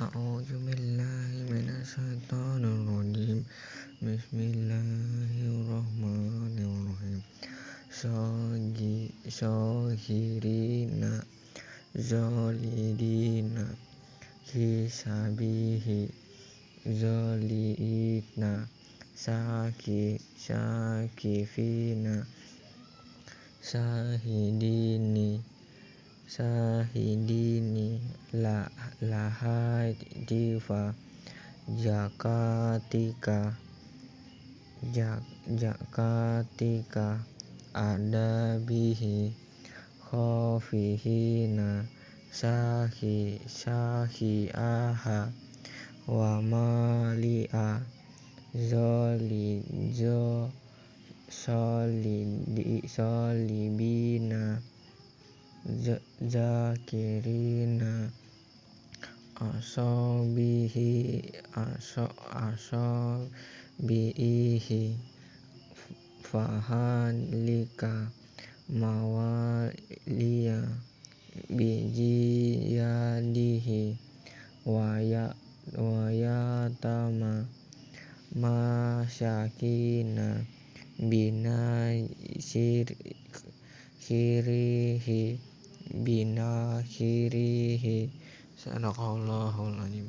أعوذ بالله من الشيطان الرجيم. بسم الله الرحمن الرحيم. شاهرين زالدين في سبيه زالئين ساكي ساكفين شاهدين شاهدين la lahadifa jakatika. Jak jakatika. Adabihi khafihina sahi sahi aha. Wa malia. Zoli zo solidi solibina. Zakirina asobihi aso asobihi. Fahalika mawaliya bijiyadihi. Waya wayatama masyakina binasir kirihi binakirihi sadaqallahul azim